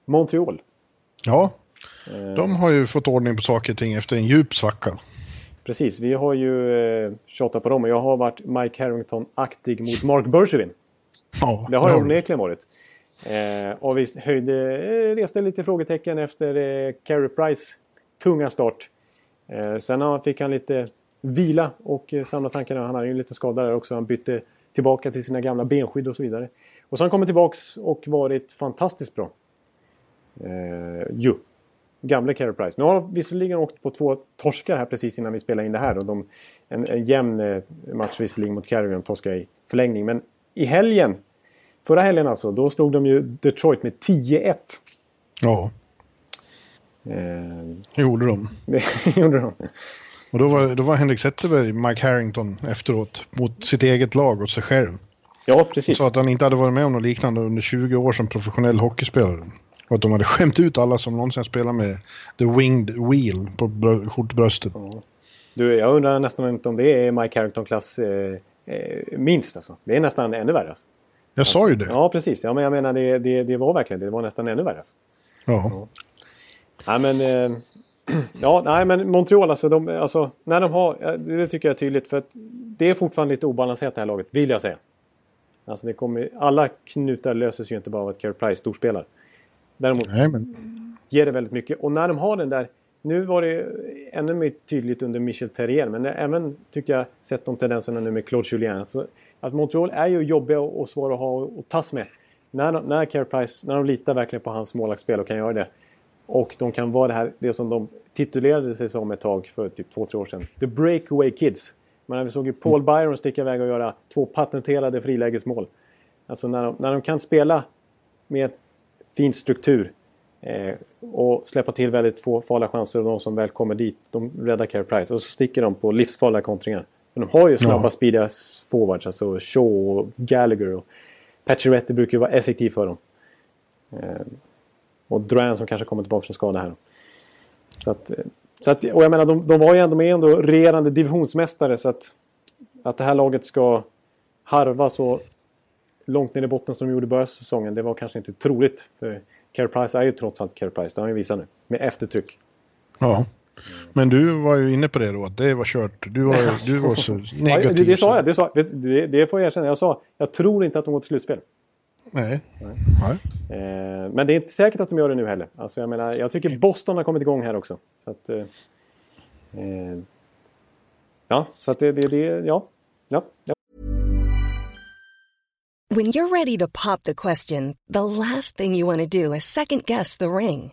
Montreal. Ja, eh. de har ju fått ordning på saker och ting efter en djup svacka. Precis, vi har ju eh, tjatat på dem och jag har varit Mike Harrington-aktig mot Mark Bergevin. Ja, det har jag onekligen varit. Eh, och vi höjde, eh, reste lite frågetecken efter eh, Carey Price tunga start. Eh, sen fick han lite vila och eh, samla tankarna. Han hade ju lite skada där också. Han bytte tillbaka till sina gamla benskydd och så vidare. Och så har han kommit tillbaks och varit fantastiskt bra. Eh, ju. Gamle Carey Price. Nu har han visserligen åkt på två torskar här precis innan vi spelade in det här. Och de, en, en jämn eh, match visserligen mot Carey. De torskade i förlängning. Men i helgen förra helgen alltså, då slog de ju Detroit med 10-1. Ja. Eh, gjorde de. <laughs> Det gjorde de. Och då var, då var Henrik Zetterberg, Mike Harrington, efteråt mot sitt eget lag och sig själv. Ja, precis. Han sa att han inte hade varit med om något liknande under 20 år som professionell hockeyspelare. Och att de hade skämt ut alla som någonsin spelat med the winged wheel på skjortbröstet. Ja. Du, jag undrar nästan inte om det är Mike Harrington-klass eh, eh, minst alltså. Det är nästan ännu värre. Alltså. Jag sa ju det. Ja, precis. Ja, men jag menar det, det, det var verkligen det. Det var nästan ännu värre. Alltså. Ja. ja. Nej, men... Eh, <clears throat> ja, nej, men Montreal alltså, de, alltså. När de har... Det tycker jag är tydligt. För att det är fortfarande lite obalanserat det här laget, vill jag säga. Alltså det kommer, alla knutar löses ju inte bara av att Carey Price storspelar. Däremot Nej, men... ger det väldigt mycket. Och när de har den där... Nu var det ännu mer tydligt under Michel Terrier, men även tycker jag sett de tendenserna nu med Claude Julien. Så att Montreal är ju jobbiga och svåra att ha och tas med. När, de, när Carey Price, när de litar verkligen på hans målvaktsspel och kan göra det. Och de kan vara det här, det som de titulerade sig som ett tag för typ två, tre år sedan. The Breakaway Kids. Men vi såg ju Paul Byron sticka iväg och göra två patenterade frilägesmål. Alltså när de, när de kan spela med fin struktur eh, och släppa till väldigt få farliga chanser och de som väl kommer dit, de räddar Carey Price. Och så sticker de på livsfarliga kontringar. Men de har ju snabba, ja. speediga forwards, alltså Shaw och Gallagher. Och Pacioretty brukar ju vara effektiv för dem. Eh, och Duran som kanske kommer tillbaka från skada här. Så att, eh, så att, och jag menar, de, de var ju ändå, är ändå regerande divisionsmästare så att, att det här laget ska harva så långt ner i botten som de gjorde i början av säsongen, det var kanske inte troligt. För Carey Price är ju trots allt Carey Price, det har han ju visat nu. Med eftertryck. Ja. Men du var ju inne på det då, att det var kört. Du var, du var så negativ. <laughs> Ja, det, det sa jag, det, sa, det, det får jag erkänna. Jag sa, jag tror inte att de går till slutspel. Nej. Nej. Eh, men det är inte säkert att de gör det nu heller. Alltså, jag, menar, jag tycker Boston har kommit igång här också. Så att, eh, eh ja, så att det, det, det ja. ja. ja. When you're ready to pop the question, the last thing you want to do is second guess the ring.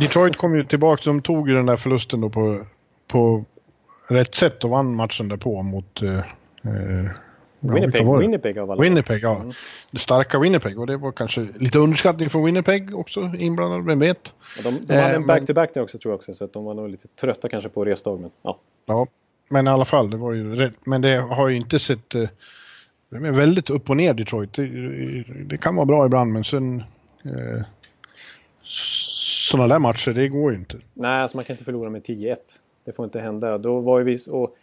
Detroit kom ju tillbaka, de tog ju den där förlusten då på, på rätt sätt och vann matchen därpå mot eh, eh Winnipeg, ja, Winnipeg av alla Winnipeg, ja. Mm. Det starka Winnipeg och det var kanske lite underskattning från Winnipeg också inblandad, vem vet. Ja, de, de hade en back-to-back där också tror jag också så att de var nog lite trötta kanske på resdag. Men, ja. ja, men i alla fall, det var ju rätt. Men det har ju inte sett... Eh, det är väldigt upp och ner Detroit. Det, det kan vara bra ibland men sen... Eh, sådana där matcher, det går ju inte. Nej, alltså man kan inte förlora med 10-1. Det får inte hända. Då var ju vi... Och,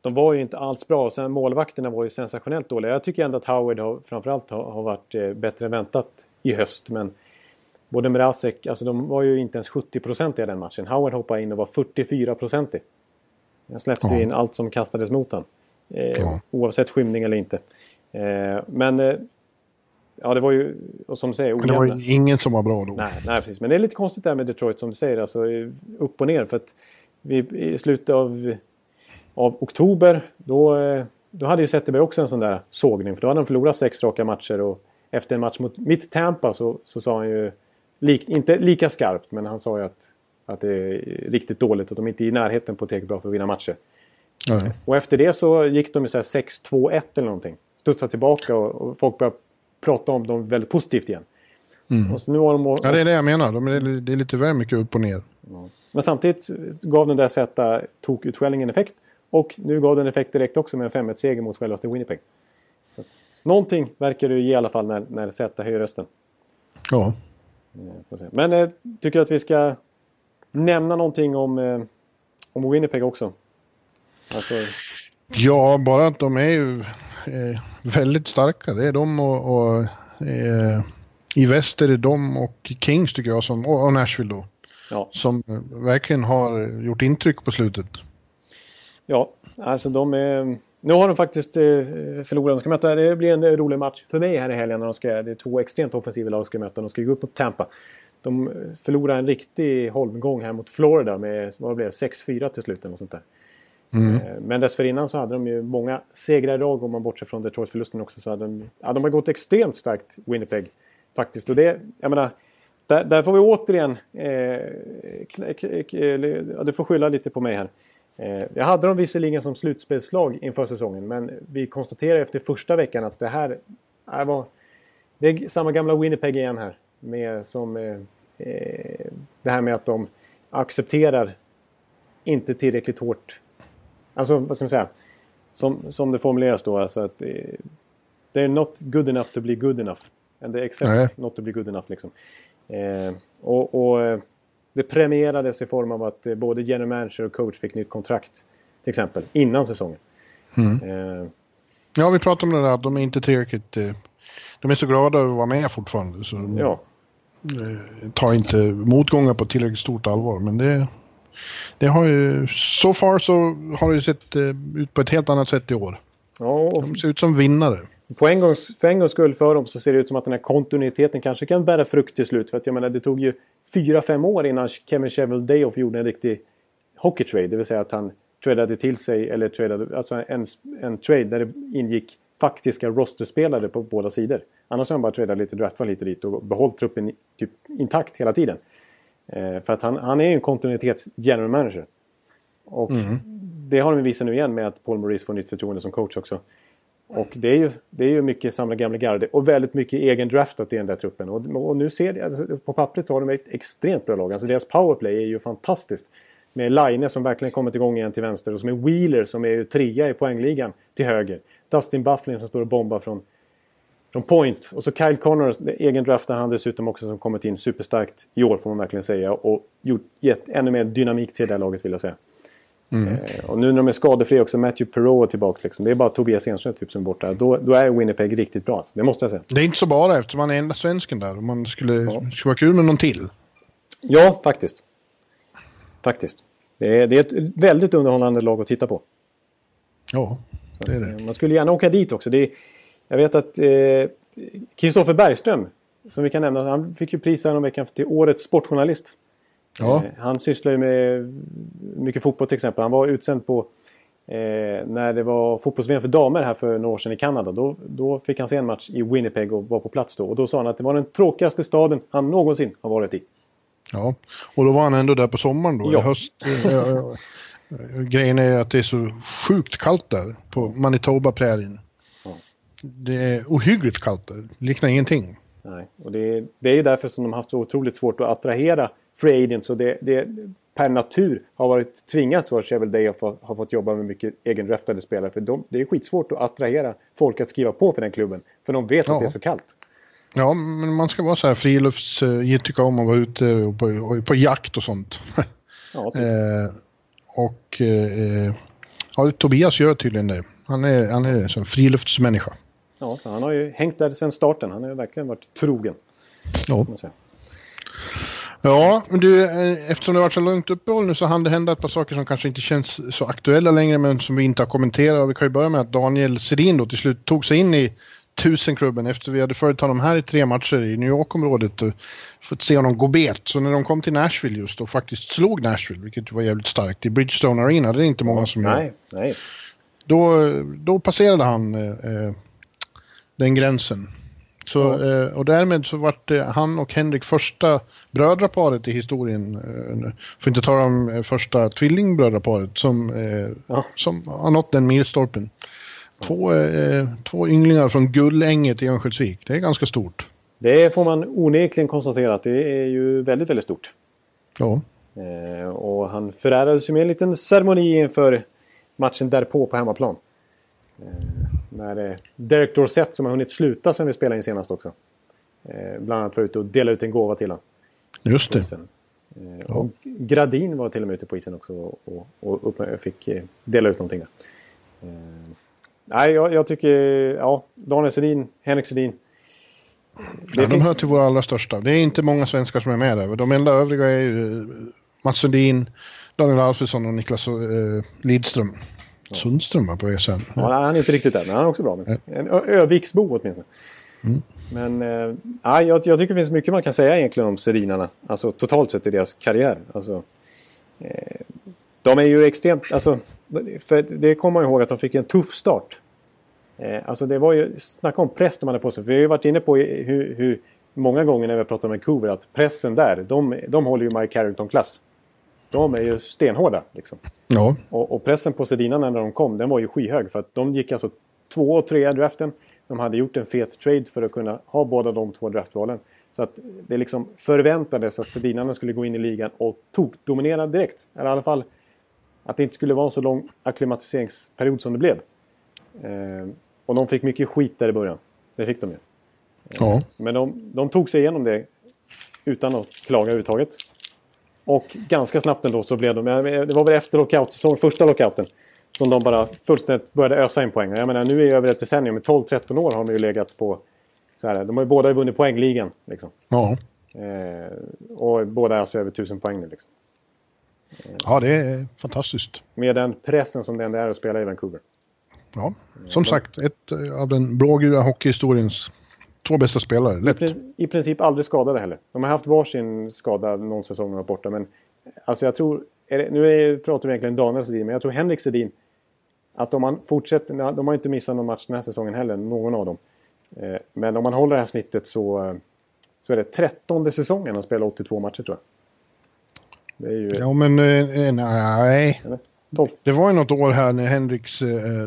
de var ju inte alls bra. Sen målvakterna var ju sensationellt dåliga. Jag tycker ändå att Howard har, framförallt har, har varit eh, bättre än väntat i höst. Men både Mrazek, alltså de var ju inte ens 70% i den matchen. Howard hoppade in och var 44 procentig. Han släppte ja. in allt som kastades mot honom. Eh, ja. Oavsett skymning eller inte. Eh, men eh, ja, det var ju, och som du säger, ojämna. Det var ju ingen som var bra då. Nej, nej, precis. Men det är lite konstigt där med Detroit som du säger. Alltså upp och ner. För att vi, i slutet av av oktober då, då hade ju Zetterberg också en sån där sågning. För då hade han förlorat sex raka matcher och efter en match mot mitt Tampa så, så sa han ju, lik, inte lika skarpt, men han sa ju att, att det är riktigt dåligt att de inte är i närheten på tillräckligt bra för att vinna matcher. Mm. Och efter det så gick de ju 6-2-1 eller någonting. Studsade tillbaka och, och, folk började prata om dem väldigt positivt igen. Mm. Och så nu har de... Ja, det är det jag menar. De är, det är lite väl mycket upp och ner. Ja. Men samtidigt gav den där sätta tokutskällningen effekt. Och nu gav den effekt direkt också med en 5-1-seger mot självaste Winnipeg. Så att, någonting verkar det ge i alla fall när, när Z höjer rösten. Ja. Eh, Men eh, tycker att vi ska nämna någonting om, eh, om Winnipeg också. Alltså... Ja, bara att de är ju eh, väldigt starka. Det är de och, och eh, i väster är det de och Kings tycker jag som, och, och Nashville då. Ja. Som verkligen har gjort intryck på slutet. Ja, alltså de är... nu har de faktiskt eh, förlorat. De ska möta, det blir en rolig match för mig här i helgen. När de ska, det är två extremt offensiva lag ska möta. De ska gå upp mot Tampa. De förlorade en riktig holmgång här mot Florida med vad blev 6-4 till slut. Eller sånt där. Mm. Eh, men dessförinnan så hade de ju många segrar i rad om man bortser från Detroit-förlusten också. Så hade de, ja, de har gått extremt starkt, Winnipeg. Faktiskt. Och det, jag menar, där, där får vi återigen... Eh, du får skylla lite på mig här. Eh, jag hade dem visserligen som slutspelslag inför säsongen. Men vi konstaterade efter första veckan att det här det var... Det är samma gamla Winnipeg igen här. Med, som, eh, eh det här med att de accepterar inte tillräckligt hårt. Alltså, vad ska man säga? Som, som det formuleras då, alltså att eh, they're not good enough to be good enough. And they accept Nej. not to be good enough liksom. Eh, och, och eh, det premierades i form av att eh, både general manager och coach fick nytt kontrakt. Till exempel, innan säsongen. Mm. Eh, ja, vi pratade om det där, de är inte tillräckligt... De är så glada över att vara med fortfarande. Så de, ja. tar inte motgångar på tillräckligt stort allvar. Men det, det har ju... Så far så har det sett eh, ut på ett helt annat sätt i år. Ja. De ser ut som vinnare. På en gångs, för en gångs skull för dem så ser det ut som att den här kontinuiteten kanske kan bära frukt till slut. För att jag menar, det tog ju fyra fem år innan Kevin Chevel Dayoff gjorde en riktig hockey trade. Det vill säga att han tradade till sig, eller tradade, alltså en, en trade där det ingick faktiska rosterspelare på båda sidor. Annars har han bara tradat lite draftval lite dit och behållit truppen typ intakt hela tiden. Eh, för att han, han är ju en kontinuitets general manager. Och mm. det har de visat nu igen med att Paul Maurice får nytt förtroende som coach också. Och det är ju, det är ju mycket samla gamla garde och väldigt mycket egen draftat i den där truppen. Och, och nu ser det, alltså, på pappret har de ett extremt bra lag. Alltså deras powerplay är ju fantastiskt. Med Line som verkligen kommit igång igen till vänster och som är Wheeler som är ju trea i poängligan till höger. Dustin Bufflin som står och bombar från, från point. Och så Kyle Connor, egen draftar han dessutom också som kommit in superstarkt i år får man verkligen säga. Och gjort, gett ännu mer dynamik till det här laget vill jag säga. Mm. Eh, och nu när de är skadefria också, Matthew Perreault är tillbaka. Liksom. Det är bara Tobias Enström typ, som är borta. Då, då är Winnipeg riktigt bra. Det måste jag säga. Det är inte så bara eftersom man är enda svensken där. Man skulle, ja. skulle vara kul med någon till. Ja, faktiskt. Faktiskt. Det är, det är ett väldigt underhållande lag att titta på. Ja, det är det. Eh, man skulle gärna åka dit också. Det är, jag vet att Kristoffer eh, Bergström, som vi kan nämna, han fick ju pris veckan till Årets Sportjournalist. Ja. Eh, han sysslar ju med mycket fotboll till exempel. Han var utsänd på eh, när det var fotbolls-VM för damer här för några år sedan i Kanada. Då, då fick han se en match i Winnipeg och var på plats då. Och då sa han att det var den tråkigaste staden han någonsin har varit i. Ja, och då var han ändå där på sommaren då, ja. i höst. Eh, grejen är att det är så sjukt kallt där på Manitoba-prärien. Ja. Det är ohyggligt kallt där, liknar ingenting. Nej, och det är, det är ju därför som de har haft så otroligt svårt att attrahera free agents. Och det, det per natur har varit tvingat för Chevel Day att ha fått jobba med mycket egendraftade spelare. För de, det är skitsvårt att attrahera folk att skriva på för den klubben. För de vet ja. att det är så kallt. Ja, men man ska vara så här frilufts... Uh, tycka om att vara ute och på, och på jakt och sånt. <laughs> Ja, typ. eh, och eh, ja, Tobias gör tydligen det. Han är, han är en friluftsmänniska. Ja, han har ju hängt där sedan starten. Han har ju verkligen varit trogen. Ja. Ja, men du, eh, eftersom det har varit så långt uppehåll nu så hann det hända ett par saker som kanske inte känns så aktuella längre men som vi inte har kommenterat. Vi kan ju börja med att Daniel Sedin då till slut tog sig in i tusenklubben efter vi hade följt honom här i tre matcher i New York-området och fått se honom gå bet. Så när de kom till Nashville just och faktiskt slog Nashville, vilket var jävligt starkt, i Bridgestone Arena, det är inte många som gör. Nej, nej. Då, då passerade han eh, eh den gränsen. Så, ja. Eh, och därmed så vart han och Henrik första brödraparet i historien, eh, för inte tala om eh, första tvillingbrödraparet som, ja. som har nått den milstolpen. Två, två ynglingar från Gullänget i Örnsköldsvik, det är ganska stort. Det får man onekligen konstatera att det är ju väldigt, väldigt stort. Ja. och han förärades ju med en liten ceremoni inför matchen därpå på hemmaplan. När Derek Dorsett som har hunnit sluta sen vi spelade in senast också. Eh, bland annat var ute och delade ut en gåva till honom. Just det. Eh, ja. Och Gradin var till och med ute på isen också och, och, och fick eh, dela ut någonting där. Eh, nej, jag, jag, tycker... Ja, Daniel Sedin, Henrik Sedin. Ja, de hör till våra allra största. Det är inte många svenskar som är med där. De enda övriga är ju Mats Sundin, Daniel Alfredsson och Niklas eh, Lidström. Sundström på sen. Ja, han är inte riktigt där, men han är också bra. Men en Öviksbo åtminstone. Mm. Men äh, jag, jag tycker det finns mycket man kan säga egentligen om Serinarna. Alltså totalt sett i deras karriär. Alltså, eh, de är ju extremt... Alltså, för det kommer man ihåg att de fick en tuff start. Eh, alltså det var ju... Snacka om press de hade på sig. För vi har ju varit inne på hur, hur många gånger när vi har pratat om Vancouver att pressen där, de, de håller ju Mike Carrington-klass. De är ju stenhårda. Liksom. Ja. Och, och, pressen på Sedinarna när de kom, den var ju skyhög. För att de gick alltså två och tre i draften. De hade gjort en fet trade för att kunna ha båda de två draftvalen. Så att det liksom förväntades att Sedinarna skulle gå in i ligan och tokdominera direkt. Eller i alla fall att det inte skulle vara en så lång akklimatiseringsperiod som det blev. Eh, och de fick mycket skit där i början. Det fick de ju. Ja. Men de, de tog sig igenom det utan att klaga överhuvudtaget. Och ganska snabbt ändå så blev de, det var väl efter lockout-säsongen, första lockouten, som de bara fullständigt började ösa in poäng. Jag menar nu är det över ett decennium, med 12-13 år har de ju legat på, så här, de har ju båda vunnit poängligan. Liksom. Ja. Eh, och båda är alltså över 1000 poäng nu. Liksom. Ja, det är fantastiskt. Med den pressen som det ändå är att spela i Vancouver. Ja, som sagt, ett av den blågula hockeyhistoriens två bästa spelare. Lätt. I princip aldrig skadade heller. De har haft varsin skada någon säsong och borta. Men alltså jag tror, det, nu pratar vi egentligen Daniel Sedin, men jag tror Henrik Sedin, att om man fortsätter, de har inte missat någon match den här säsongen heller, någon av dem. Eh, men om man håller det här snittet så, så är det trettonde säsongen han spelar 82 matcher tror jag. Det är ju... Ja men eh, nej. Det var ju något år här när Henriks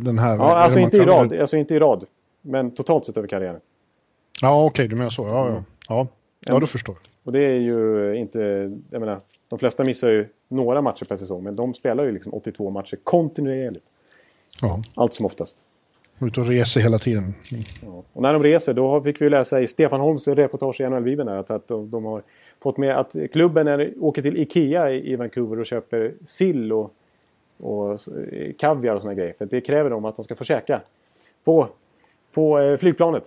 den här... Ja, alltså inte, i rad, alltså inte i rad. Men totalt sett över karriären. Ja, okej, okay, du menar så. Ja, ja. ja. ja då förstår jag. Och det är ju inte... Jag menar, de flesta missar ju några matcher per säsong, men de spelar ju liksom 82 matcher kontinuerligt. Ja. Allt som oftast. Ute och reser hela tiden. Mm. Ja. Och när de reser, då fick vi läsa i Stefan Holms reportage i NHL-bibeln att, att de, de, har fått med att klubben är, åker till Ikea i, Vancouver och köper sill och, och kaviar och såna grejer. För det kräver de att de ska få käka på, på eh, flygplanet.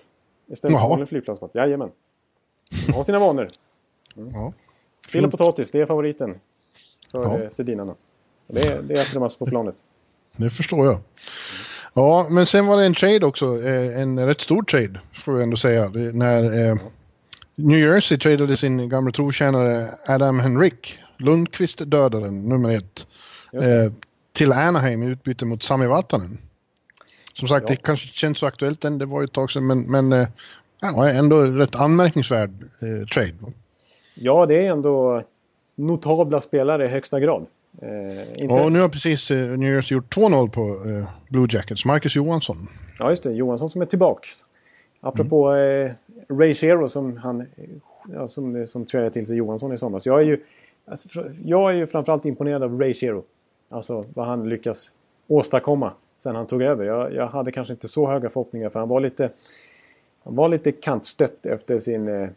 Istället för vanlig flygplansmat. Jajamän. Har sina vanor. Mm. Ja. Sill och potatis, det är favoriten. För ja. Eh, sedinarna. Det, det äter de alltså på planet. Det förstår jag. Ja, men sen var det en trade också. Eh, en rätt stor trade, får vi ändå säga. När eh, New Jersey tradade sin gamla trotjänare Adam Henrik, Lundqvist-dödaren, nummer ett, till Anaheim i utbyte mot Sami Vatanen. Som sagt, ja. det kanske känns så aktuellt än, det var ju ett tag sedan, men, men eh, ja, ändå rätt anmärkningsvärd eh, trade. Ja, det är ändå notabla spelare i högsta grad. Eh, inte... Och nu har precis eh, New Jersey gjort 2-0 på eh, Blue Jackets. Marcus Johansson. Ja, just det. Johansson som är tillbaks. Apropå mm. eh, Ray Shero som han ja, som, som trädde till sig Johansson i somras. Jag är ju, alltså, jag är ju framförallt imponerad av Ray Shero. Alltså vad han lyckas åstadkomma sen han tog över. Jag, jag, hade kanske inte så höga förhoppningar för han var lite, han var lite kantstött efter sin eh,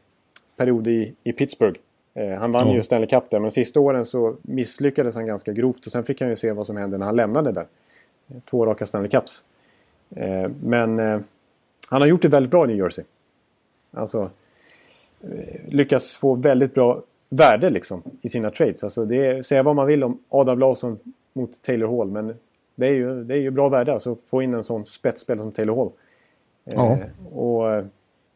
period i, i Pittsburgh. Eh, han vann mm. ju Stanley Cup där men de sista åren så misslyckades han ganska grovt och sen fick han ju se vad som hände när han lämnade där. Två raka Stanley Cups. Eh, men eh, han har gjort det väldigt bra i New Jersey. Alltså eh, lyckas få väldigt bra värde liksom i sina trades. Alltså det är, säga vad man vill om Adam Larsson mot Taylor Hall men det är ju, det är ju bra värde alltså, att få in en sån spetsspelare som Taylor Hall. Ja. Eh, och eh,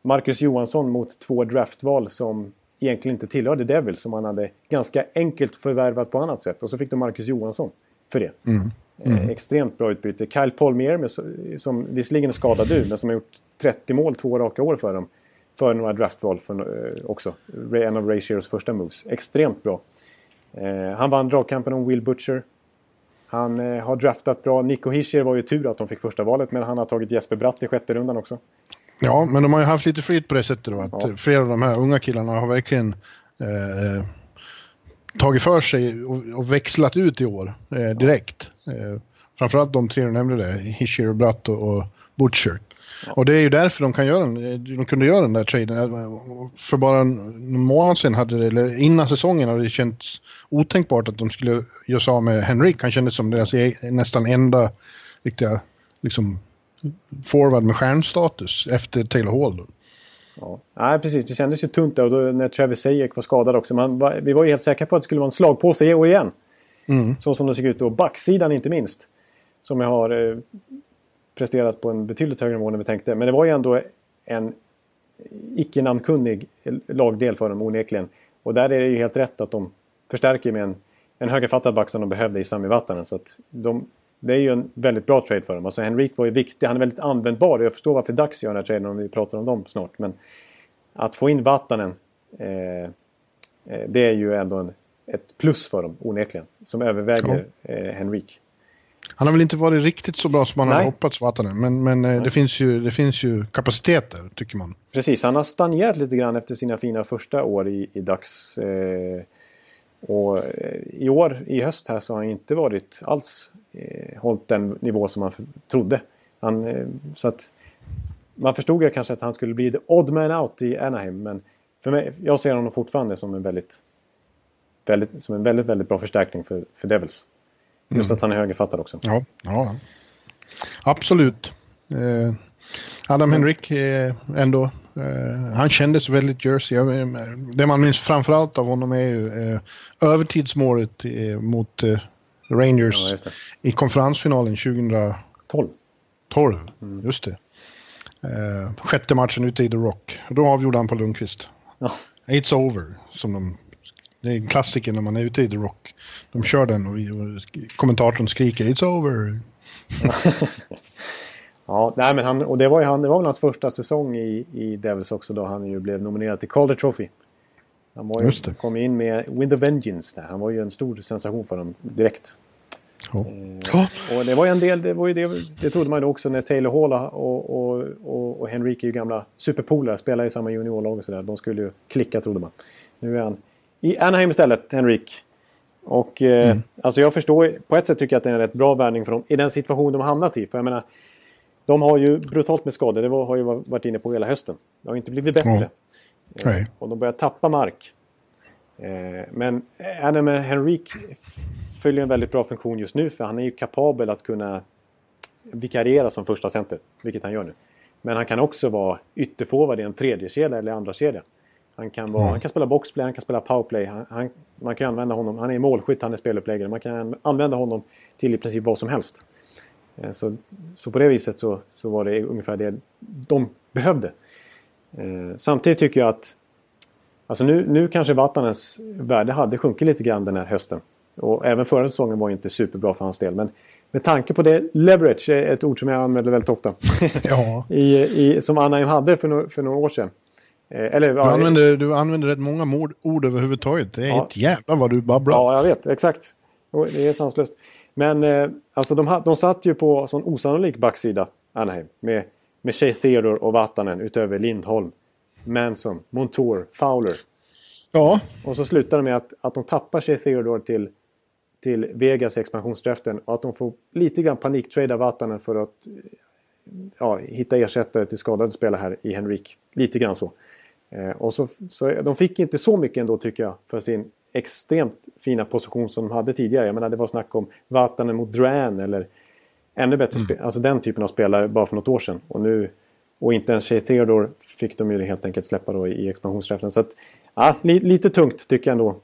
Marcus Johansson mot två draftval som egentligen inte tillhörde Devils som han hade ganska enkelt förvärvat på annat sätt. Och så fick de Marcus Johansson för det. Mm. Mm. Eh, extremt bra utbyte. Kyle Palmier med, som visserligen är skadad nu men som har gjort 30 mål två raka år för dem. För några draftval för, eh, också. En av Ray Shearers första moves. Extremt bra. Eh, han vann dragkampen om Will Butcher. Han eh, har draftat bra. Nico Hischier var ju tur att de fick första valet men han har tagit Jesper Bratt i sjätte rundan också. Ja, men de har ju haft lite flyt på det sättet då. Att ja. flera av de här unga killarna har verkligen eh, tagit för sig och, och, växlat ut i år eh, direkt. Eh, framförallt de tre du nämnde där, Hischier, Bratt och, och Butcher. Och det är ju därför de kan göra den, de kunde göra den där traden. För bara en månad sedan, hade det, eller innan säsongen, hade det känts otänkbart att de skulle göra sig av med Henrik. Han kändes som deras e- nästan enda riktiga liksom, forward med stjärnstatus efter Taylor Hall. Ja. Nej, precis. Det kändes ju tunt där och då, när Travis Sayek var skadad också. Man vi var ju helt säkra på att det skulle vara en slagpåse i år igen. Mm. Så som det såg ut då. Backsidan inte minst. som har eh, presterat på en betydligt högre nivå än vi tänkte. Men det var ju ändå en icke namnkunnig lagdel för dem onekligen. Och där är det ju helt rätt att de förstärker med en, en högerfattad back som de behövde i Sami Vatanen. Så att de, det är ju en väldigt bra trade för dem. Alltså Henrik var ju viktig, han är väldigt användbar. Jag förstår varför Dax gör den här traden om vi pratar om dem snart. Men att få in Vatanen, eh, eh det är ju ändå en, ett plus för dem onekligen. Som överväger ja. eh, Henrik. Han har väl inte varit riktigt så bra som man hade hoppats Vatanen. Men, men eh, det, finns ju, det finns ju kapaciteter tycker man. Precis, han har stagnerat lite grann efter sina fina första år i, i Dax. Eh, och eh, i år, i höst här, så har han inte varit alls eh, hållit den nivå som man trodde. Han, eh, så att man förstod ju kanske att han skulle bli the odd man out i Anaheim. Men för mig, jag ser honom fortfarande som en väldigt, väldigt, som en väldigt, väldigt bra förstärkning för, för Devils. Just mm. att han är högerfattad också. Ja, ja. absolut. Eh, Adam Henrik är ändå Uh, han kändes väldigt Jersey. Det man minns framförallt av honom är ju uh, övertidsmålet uh, mot Rangers ja, i konferensfinalen 2012. 12, mm. just det. sjätte matchen ute i The Rock. Då avgjorde han på Lundqvist. Ja. It's over, som de... Det är en klassiker när man är ute i The Rock. De kör den och, och kommentatorn skriker It's over. <laughs> Ja, nej, men han, och det var, ju han, det var väl hans första säsong i, i Devils också då han ju blev nominerad till Calder Trophy. Han var ju, kom in med Wind of Vengeance där. Han var ju en stor sensation för dem direkt. Oh. Eh, och det var ju en del, det, var ju det, det trodde man ju också när Taylor Hall och, och, och, och Henrik är ju gamla superpolare, spelar i samma juniorlag och sådär. De skulle ju klicka trodde man. Nu är han i Anaheim istället, Henrik. Och eh, mm. alltså jag förstår, på ett sätt tycker jag att det är en rätt bra värvning för dem i den situation de har hamnat i. För jag menar, de har ju brutalt med skador, det var, har ju varit inne på hela hösten. Det har inte blivit bättre. Mm. och de börjar tappa mark. Eh, men Adam Henrik fyller en väldigt bra funktion just nu för han är ju kapabel att kunna vikariera som första center, vilket han gör nu. Men han kan också vara ytterforward i en tredje kedja eller andra kedja. Han kan, vara, mm. han kan spela boxplay, han kan spela powerplay. Han, han, man kan använda honom, han är målskytt, han är speluppläggare. Man kan använda honom till i princip vad som helst. Eh, så, så på det viset så, så var det ungefär det de behövde. Eh, samtidigt tycker jag att Alltså nu, nu kanske Vatanens värde hade sjunkit lite grann den här hösten. Och även förra säsongen var inte superbra för hans del. Men med tanke på det, leverage är ett ord som jag använder väldigt ofta. <laughs> Ja. I, i, som Anaheim hade för, no, för några år sedan. Eh, eller, du, använder, du använder rätt många ord, ord överhuvudtaget. Det är ja. ett jävla vad du babblar. Ja, jag vet. Exakt. Det är sanslöst. Men eh, alltså de, de satt ju på sån osannolik backsida, Anaheim. Med, med Shea Theodore och Vatanen utöver Lindholm, Manson, Montour, Fowler. Ja. Och så slutar det med att, att de tappar Shea Theodore till, till Vegas expansionsdraften. Och att de får lite grann paniktrada Vatanen för att ja, hitta ersättare till skadade spelare här i Henrik. Lite grann så. Eh, och så, så de fick inte så mycket ändå tycker jag för sin extremt fina position som de hade tidigare. Jag menar det var snack om Vatanen mot Dran eller ännu bättre mm. spel. Alltså den typen av spelare bara för något år sedan. Och, nu, och inte ens Shea Theodore fick de ju helt enkelt släppa då i expansionsträffen. Så att, ja, li, lite tungt tycker jag ändå.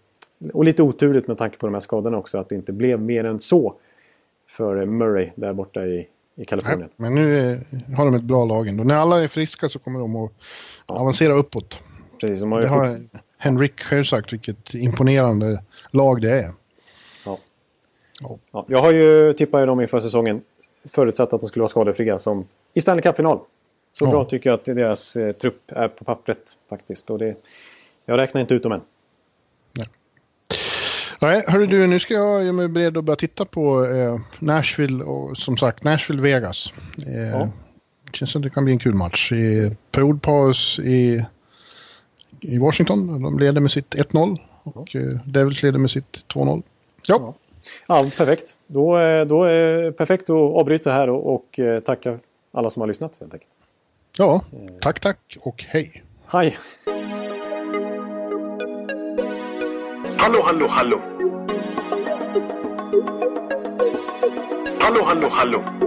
Och lite oturligt med tanke på de här skadorna också att det inte blev mer än så för Murray där borta i, i Kalifornien. Nej, men nu är, har de ett bra lag ändå. När alla är friska så kommer de att. Avancera uppåt. Precis, de har ju har Henrik själv sagt vilket imponerande lag det är. Ja. ja. ja jag har ju tippat dem inför säsongen förutsatt att de skulle vara skadefria som i Stanley Cup-final. Så ja. bra tycker jag att deras eh, trupp är på pappret faktiskt. Och det, jag räknar inte ut dem än. Nej. Nej, hörru du, nu ska jag göra mig beredd att börja titta på eh, Nashville och som sagt Nashville-Vegas. Eh, ja. Känns som det kan bli en kul match. I periodpaus i i Washington. De leder med sitt 1-0 och ja. Eh, Devils leder med sitt 2-0. Ja. ja. perfekt. Då, då är det perfekt att avbryta här och, och eh, tacka alla som har lyssnat helt enkelt. Ja, tack tack och hej. Hej. Hallå, hallå, hallå. Hallå, hallå, hallå.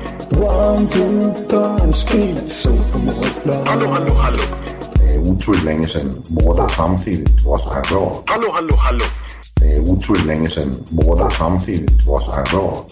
One, two, punch, speed, so Hallå, hallå, hallå. Det är otroligt länge sedan båda samtidigt var så här bra. Hallå, hallå, hallå. Det är otroligt länge sedan båda samtidigt var så här bra.